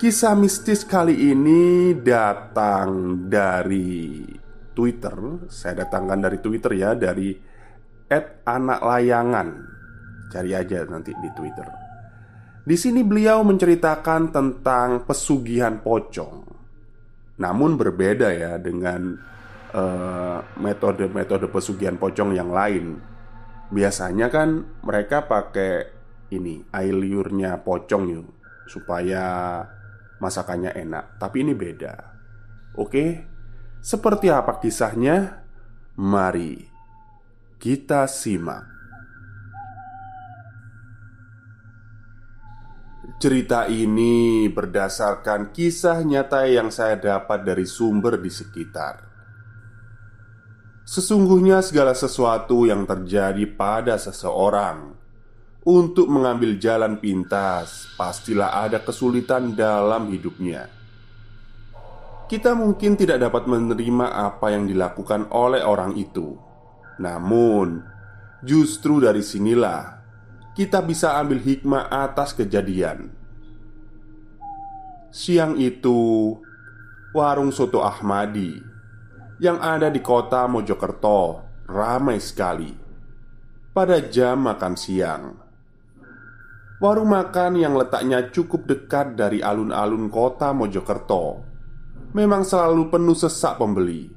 Kisah mistis kali ini datang dari Twitter. Saya datangkan dari Twitter ya, dari @anaklayangan. Cari aja nanti di Twitter. Di sini beliau menceritakan tentang pesugihan pocong. Namun berbeda ya dengan eh, metode-metode uh, pesugihan pocong yang lain. Biasanya kan mereka pakai ini air liurnya pocong yuk supaya masakannya enak, tapi ini beda. Oke, seperti apa kisahnya? Mari kita simak. Cerita ini berdasarkan kisah nyata yang saya dapat dari sumber di sekitar. Sesungguhnya, segala sesuatu yang terjadi pada seseorang untuk mengambil jalan pintas, pastilah ada kesulitan dalam hidupnya. Kita mungkin tidak dapat menerima apa yang dilakukan oleh orang itu, namun justru dari sinilah kita bisa ambil hikmah atas kejadian. Siang itu, warung soto Ahmadi yang ada di kota Mojokerto ramai sekali pada jam makan siang. Warung makan yang letaknya cukup dekat dari alun-alun kota Mojokerto Memang selalu penuh sesak pembeli.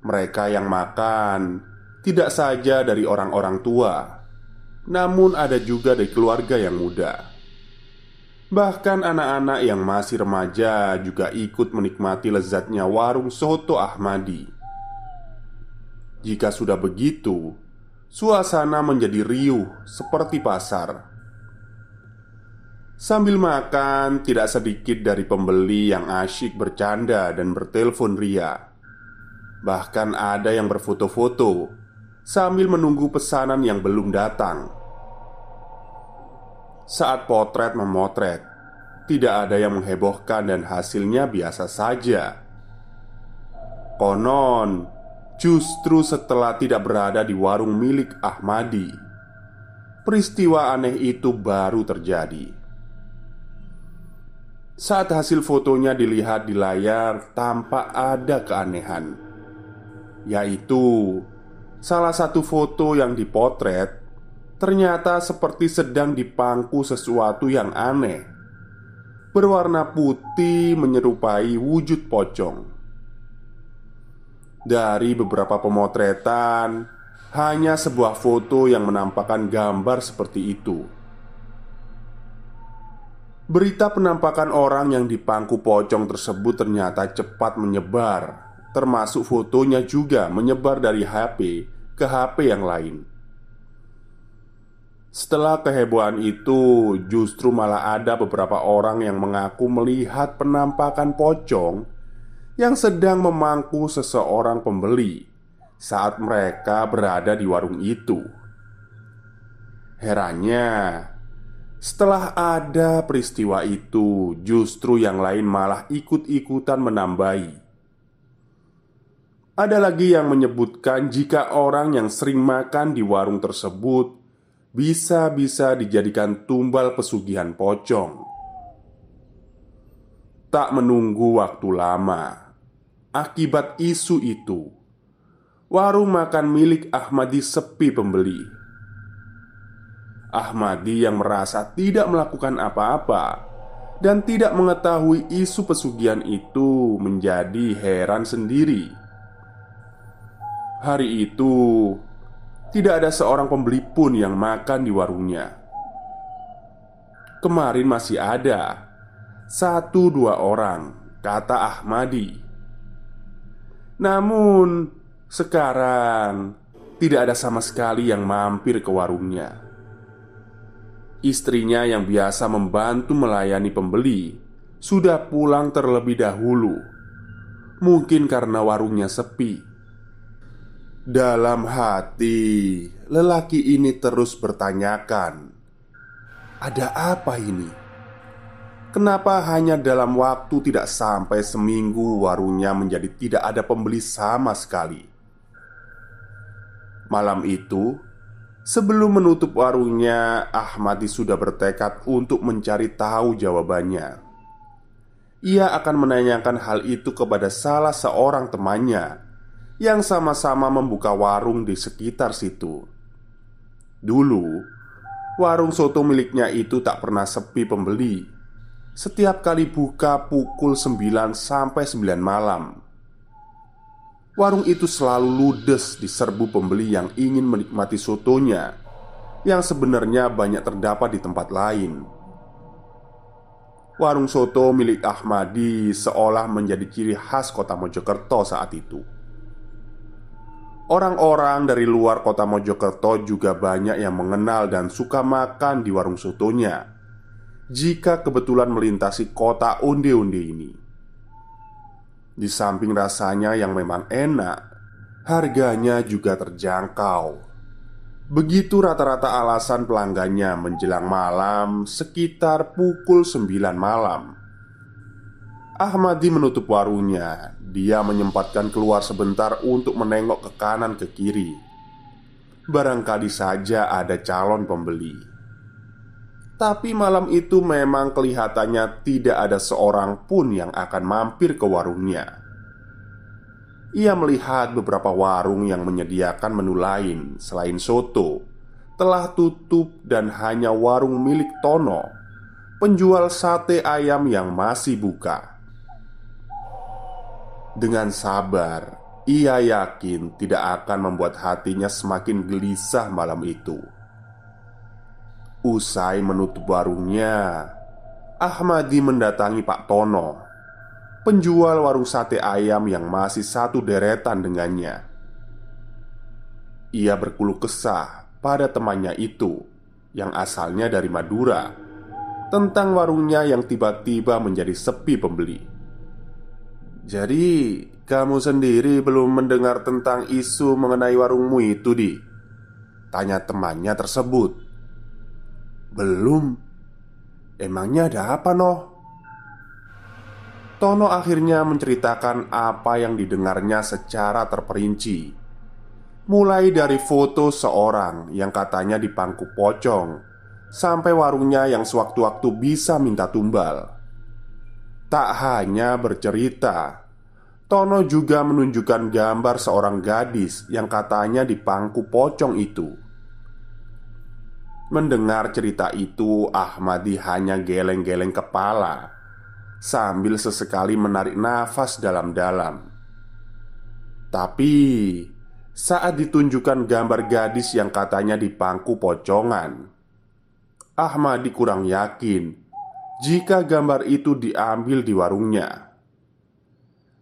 Mereka yang makan tidak saja dari orang-orang tua Namun ada juga dari keluarga yang muda. Bahkan anak-anak yang masih remaja juga ikut menikmati lezatnya warung soto Ahmadi. Jika sudah begitu, suasana menjadi riuh seperti pasar. Sambil makan, tidak sedikit dari pembeli yang asyik bercanda dan bertelepon ria. Bahkan ada yang berfoto-foto sambil menunggu pesanan yang belum datang. Saat potret memotret, tidak ada yang menghebohkan dan hasilnya biasa saja. Konon, justru setelah tidak berada di warung milik Ahmadi, peristiwa aneh itu baru terjadi. Saat hasil fotonya dilihat di layar, tampak ada keanehan, yaitu salah satu foto yang dipotret ternyata seperti sedang dipangku sesuatu yang aneh, berwarna putih menyerupai wujud pocong. Dari beberapa pemotretan, hanya sebuah foto yang menampakkan gambar seperti itu. Berita penampakan orang yang dipangku pocong tersebut ternyata cepat menyebar, termasuk fotonya juga menyebar dari HP ke HP yang lain. Setelah kehebohan itu, justru malah ada beberapa orang yang mengaku melihat penampakan pocong yang sedang memangku seseorang pembeli saat mereka berada di warung itu. Herannya, setelah ada peristiwa itu, justru yang lain malah ikut-ikutan menambahi. Ada lagi yang menyebutkan jika orang yang sering makan di warung tersebut bisa-bisa dijadikan tumbal pesugihan pocong. Tak menunggu waktu lama, akibat isu itu, warung makan milik Ahmadi sepi pembeli. Ahmadi yang merasa tidak melakukan apa-apa dan tidak mengetahui isu pesugihan itu menjadi heran sendiri. Hari itu, tidak ada seorang pembeli pun yang makan di warungnya. Kemarin masih ada satu dua orang, kata Ahmadi. Namun, sekarang tidak ada sama sekali yang mampir ke warungnya. Istrinya yang biasa membantu melayani pembeli sudah pulang terlebih dahulu, mungkin karena warungnya sepi. Dalam hati, lelaki ini terus bertanyakan, "Ada apa ini? Kenapa hanya dalam waktu tidak sampai seminggu warungnya menjadi tidak ada pembeli sama sekali?" Malam itu, sebelum menutup warungnya, Ahmadi sudah bertekad untuk mencari tahu jawabannya. Ia akan menanyakan hal itu kepada salah seorang temannya yang sama-sama membuka warung di sekitar situ. Dulu, warung soto miliknya itu tak pernah sepi pembeli. Setiap kali buka pukul 9 sampai 9 malam. Warung itu selalu ludes diserbu pembeli yang ingin menikmati sotonya yang sebenarnya banyak terdapat di tempat lain. Warung soto milik Ahmadi seolah menjadi ciri khas kota Mojokerto saat itu. Orang-orang dari luar kota Mojokerto juga banyak yang mengenal dan suka makan di warung sotonya Jika kebetulan melintasi kota onde-onde ini Di samping rasanya yang memang enak Harganya juga terjangkau Begitu rata-rata alasan pelanggannya menjelang malam sekitar pukul 9 malam Ahmadi menutup warungnya. Dia menyempatkan keluar sebentar untuk menengok ke kanan ke kiri. Barangkali saja ada calon pembeli. Tapi malam itu memang kelihatannya tidak ada seorang pun yang akan mampir ke warungnya. Ia melihat beberapa warung yang menyediakan menu lain selain soto telah tutup dan hanya warung milik Tono, penjual sate ayam yang masih buka. Dengan sabar, ia yakin tidak akan membuat hatinya semakin gelisah malam itu. Usai menutup warungnya, Ahmadi mendatangi Pak Tono, penjual warung sate ayam yang masih satu deretan dengannya. Ia berkeluh kesah pada temannya itu yang asalnya dari Madura tentang warungnya yang tiba-tiba menjadi sepi pembeli. Jadi, kamu sendiri belum mendengar tentang isu mengenai warungmu itu, Di? Tanya temannya tersebut Belum Emangnya ada apa, noh? Tono akhirnya menceritakan apa yang didengarnya secara terperinci Mulai dari foto seorang yang katanya dipangku pocong Sampai warungnya yang sewaktu-waktu bisa minta tumbal Tak hanya bercerita, Tono juga menunjukkan gambar seorang gadis yang katanya di pangku pocong itu. Mendengar cerita itu, Ahmadi hanya geleng-geleng kepala sambil sesekali menarik nafas dalam-dalam. Tapi saat ditunjukkan gambar gadis yang katanya di pangku pocongan, Ahmadi kurang yakin jika gambar itu diambil di warungnya.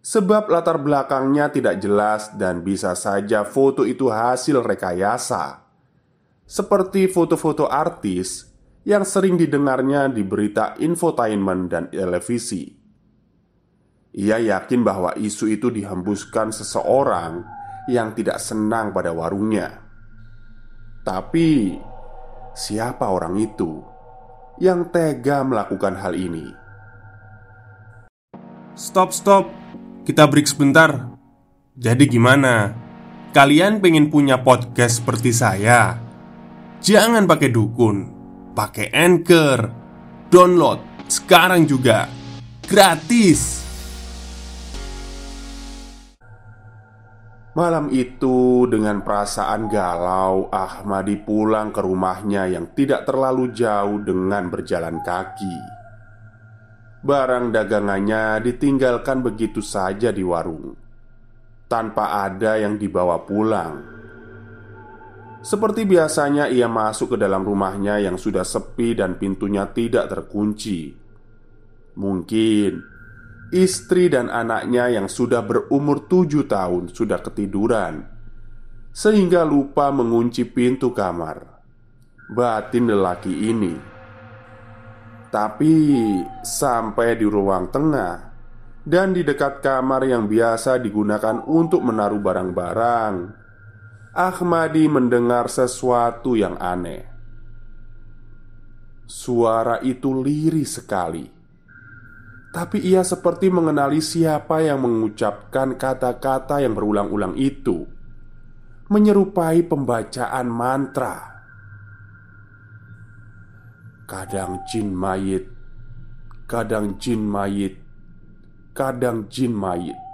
Sebab latar belakangnya tidak jelas dan bisa saja foto itu hasil rekayasa. Seperti foto-foto artis yang sering didengarnya di berita infotainment dan televisi. Ia yakin bahwa isu itu dihembuskan seseorang yang tidak senang pada warungnya. Tapi siapa orang itu yang tega melakukan hal ini. Stop, stop. Kita break sebentar. Jadi gimana? Kalian pengen punya podcast seperti saya? Jangan pakai dukun, pakai Anchor. Download sekarang juga. Gratis. Malam itu, dengan perasaan galau, Ahmadi pulang ke rumahnya yang tidak terlalu jauh dengan berjalan kaki. Barang dagangannya ditinggalkan begitu saja di warung tanpa ada yang dibawa pulang. Seperti biasanya, ia masuk ke dalam rumahnya yang sudah sepi dan pintunya tidak terkunci. Mungkin istri dan anaknya yang sudah berumur tujuh tahun sudah ketiduran, sehingga lupa mengunci pintu kamar. Batin lelaki ini, tapi sampai di ruang tengah dan di dekat kamar yang biasa digunakan untuk menaruh barang-barang, Ahmadi mendengar sesuatu yang aneh. Suara itu lirih sekali, tapi ia seperti mengenali siapa yang mengucapkan kata-kata yang berulang-ulang itu, menyerupai pembacaan mantra. Kadang jin mayit, kadang jin mayit, kadang jin mayit.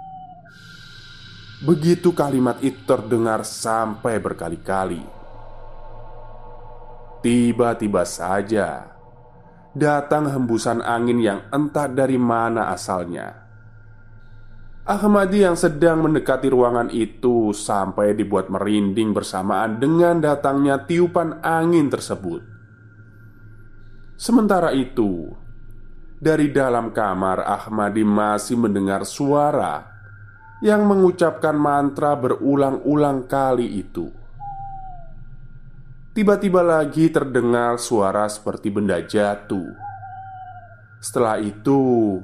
Begitu kalimat itu terdengar sampai berkali-kali. Tiba-tiba saja datang hembusan angin yang entah dari mana asalnya. Ahmadi yang sedang mendekati ruangan itu sampai dibuat merinding bersamaan dengan datangnya tiupan angin tersebut. Sementara itu, dari dalam kamar, Ahmadi masih mendengar suara yang mengucapkan mantra berulang-ulang kali itu. Tiba-tiba lagi terdengar suara seperti benda jatuh. Setelah itu,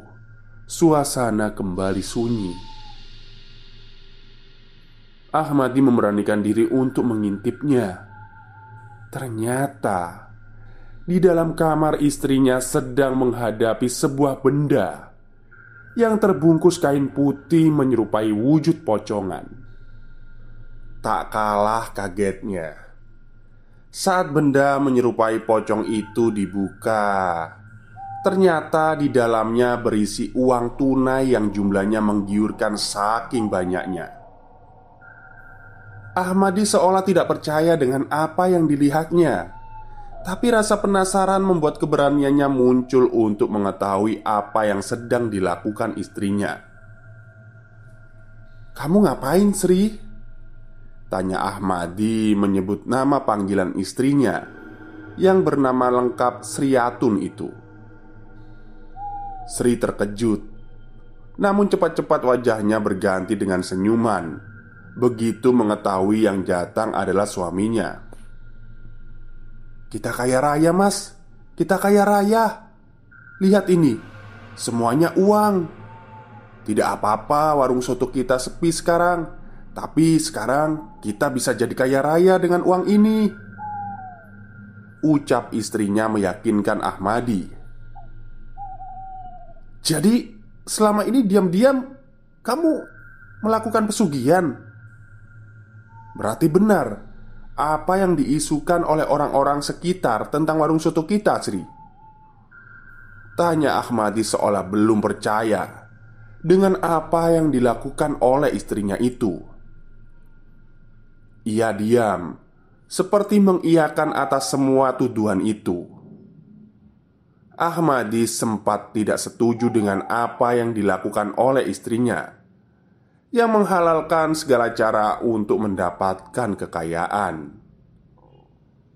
suasana kembali sunyi. Ahmadi memberanikan diri untuk mengintipnya. Ternyata di dalam kamar istrinya sedang menghadapi sebuah benda yang terbungkus kain putih menyerupai wujud pocongan. Tak kalah kagetnya saat benda menyerupai pocong itu dibuka. Ternyata di dalamnya berisi uang tunai yang jumlahnya menggiurkan saking banyaknya. Ahmadi seolah tidak percaya dengan apa yang dilihatnya tapi rasa penasaran membuat keberaniannya muncul untuk mengetahui apa yang sedang dilakukan istrinya. "Kamu ngapain, Sri?" tanya Ahmadi menyebut nama panggilan istrinya yang bernama lengkap Sriatun itu. Sri terkejut, namun cepat-cepat wajahnya berganti dengan senyuman begitu mengetahui yang datang adalah suaminya. Kita kaya raya mas. Kita kaya raya. Lihat ini. Semuanya uang. Tidak apa-apa warung soto kita sepi sekarang. Tapi sekarang kita bisa jadi kaya raya dengan uang ini. Ucap istrinya meyakinkan Ahmadi. Jadi selama ini diam-diam Kamu melakukan pesugihan? Berarti benar apa yang diisukan oleh orang-orang sekitar tentang warung soto kita, Sri? Tanya Ahmadi seolah belum percaya dengan apa yang dilakukan oleh istrinya itu. Ia diam, seperti mengiyakan atas semua tuduhan itu. Ahmadi sempat tidak setuju dengan apa yang dilakukan oleh istrinya yang menghalalkan segala cara untuk mendapatkan kekayaan.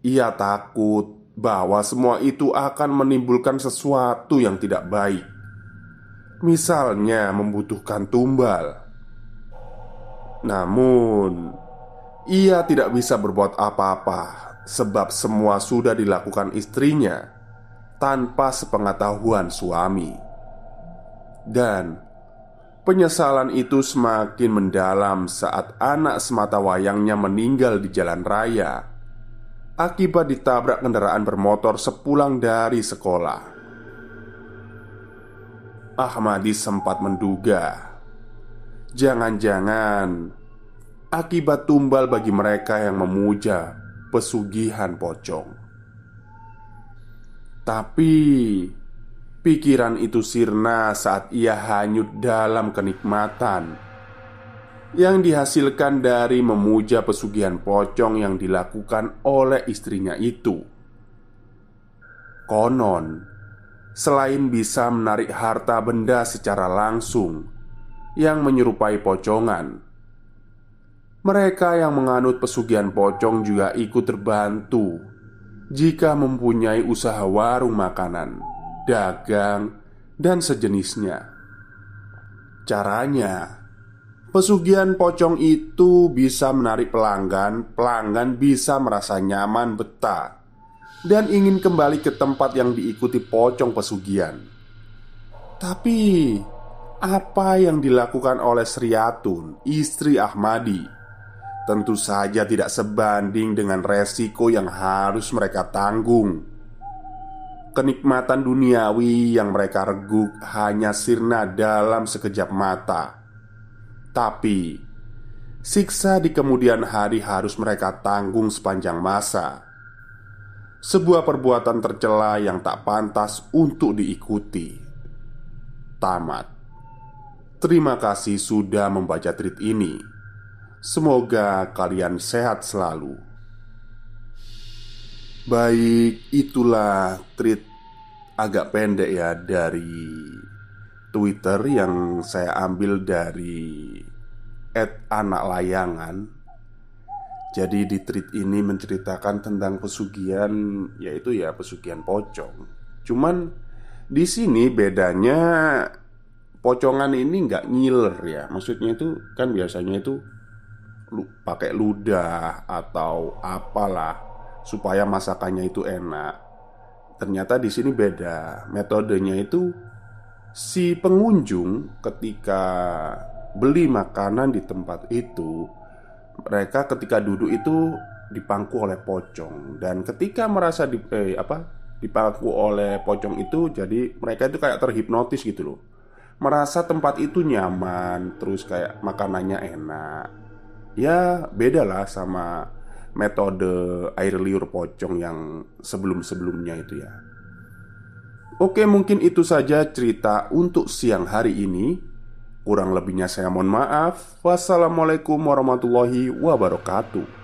Ia takut bahwa semua itu akan menimbulkan sesuatu yang tidak baik, misalnya membutuhkan tumbal. Namun, ia tidak bisa berbuat apa-apa sebab semua sudah dilakukan istrinya tanpa sepengetahuan suami, dan Penyesalan itu semakin mendalam saat anak semata wayangnya meninggal di jalan raya akibat ditabrak kendaraan bermotor sepulang dari sekolah. Ahmadi sempat menduga, jangan-jangan akibat tumbal bagi mereka yang memuja pesugihan pocong. Tapi pikiran itu sirna saat ia hanyut dalam kenikmatan yang dihasilkan dari memuja pesugihan pocong yang dilakukan oleh istrinya itu. Konon, selain bisa menarik harta benda secara langsung yang menyerupai pocongan, mereka yang menganut pesugihan pocong juga ikut terbantu jika mempunyai usaha warung makanan, dagang, dan sejenisnya. Caranya, pesugihan pocong itu bisa menarik pelanggan, pelanggan bisa merasa nyaman betah dan ingin kembali ke tempat yang diikuti pocong pesugihan. Tapi apa yang dilakukan oleh Sriatun, istri Ahmadi, tentu saja tidak sebanding dengan resiko yang harus mereka tanggung. Kenikmatan duniawi yang mereka reguk hanya sirna dalam sekejap mata. Tapi siksa di kemudian hari harus mereka tanggung sepanjang masa sebuah perbuatan tercela yang tak pantas untuk diikuti. Tamat. Terima kasih sudah membaca tweet ini. Semoga kalian sehat selalu. Baik, itulah tweet agak pendek ya dari Twitter yang saya ambil dari anak layangan jadi di tweet ini menceritakan tentang pesugihan yaitu ya pesugihan pocong. Cuman di sini bedanya pocongan ini nggak ngiler ya. Maksudnya itu kan biasanya itu lu, pakai ludah atau apalah supaya masakannya itu enak. Ternyata di sini beda. Metodenya itu si pengunjung ketika beli makanan di tempat itu mereka ketika duduk itu dipangku oleh pocong. Dan ketika merasa di eh, apa dipangku oleh pocong itu jadi mereka itu kayak terhipnotis gitu loh. Merasa tempat itu nyaman terus kayak makanannya enak. Ya beda lah sama metode air liur pocong yang sebelum-sebelumnya itu ya Oke mungkin itu saja cerita untuk siang hari ini Kurang lebihnya saya mohon maaf. Wassalamualaikum warahmatullahi wabarakatuh.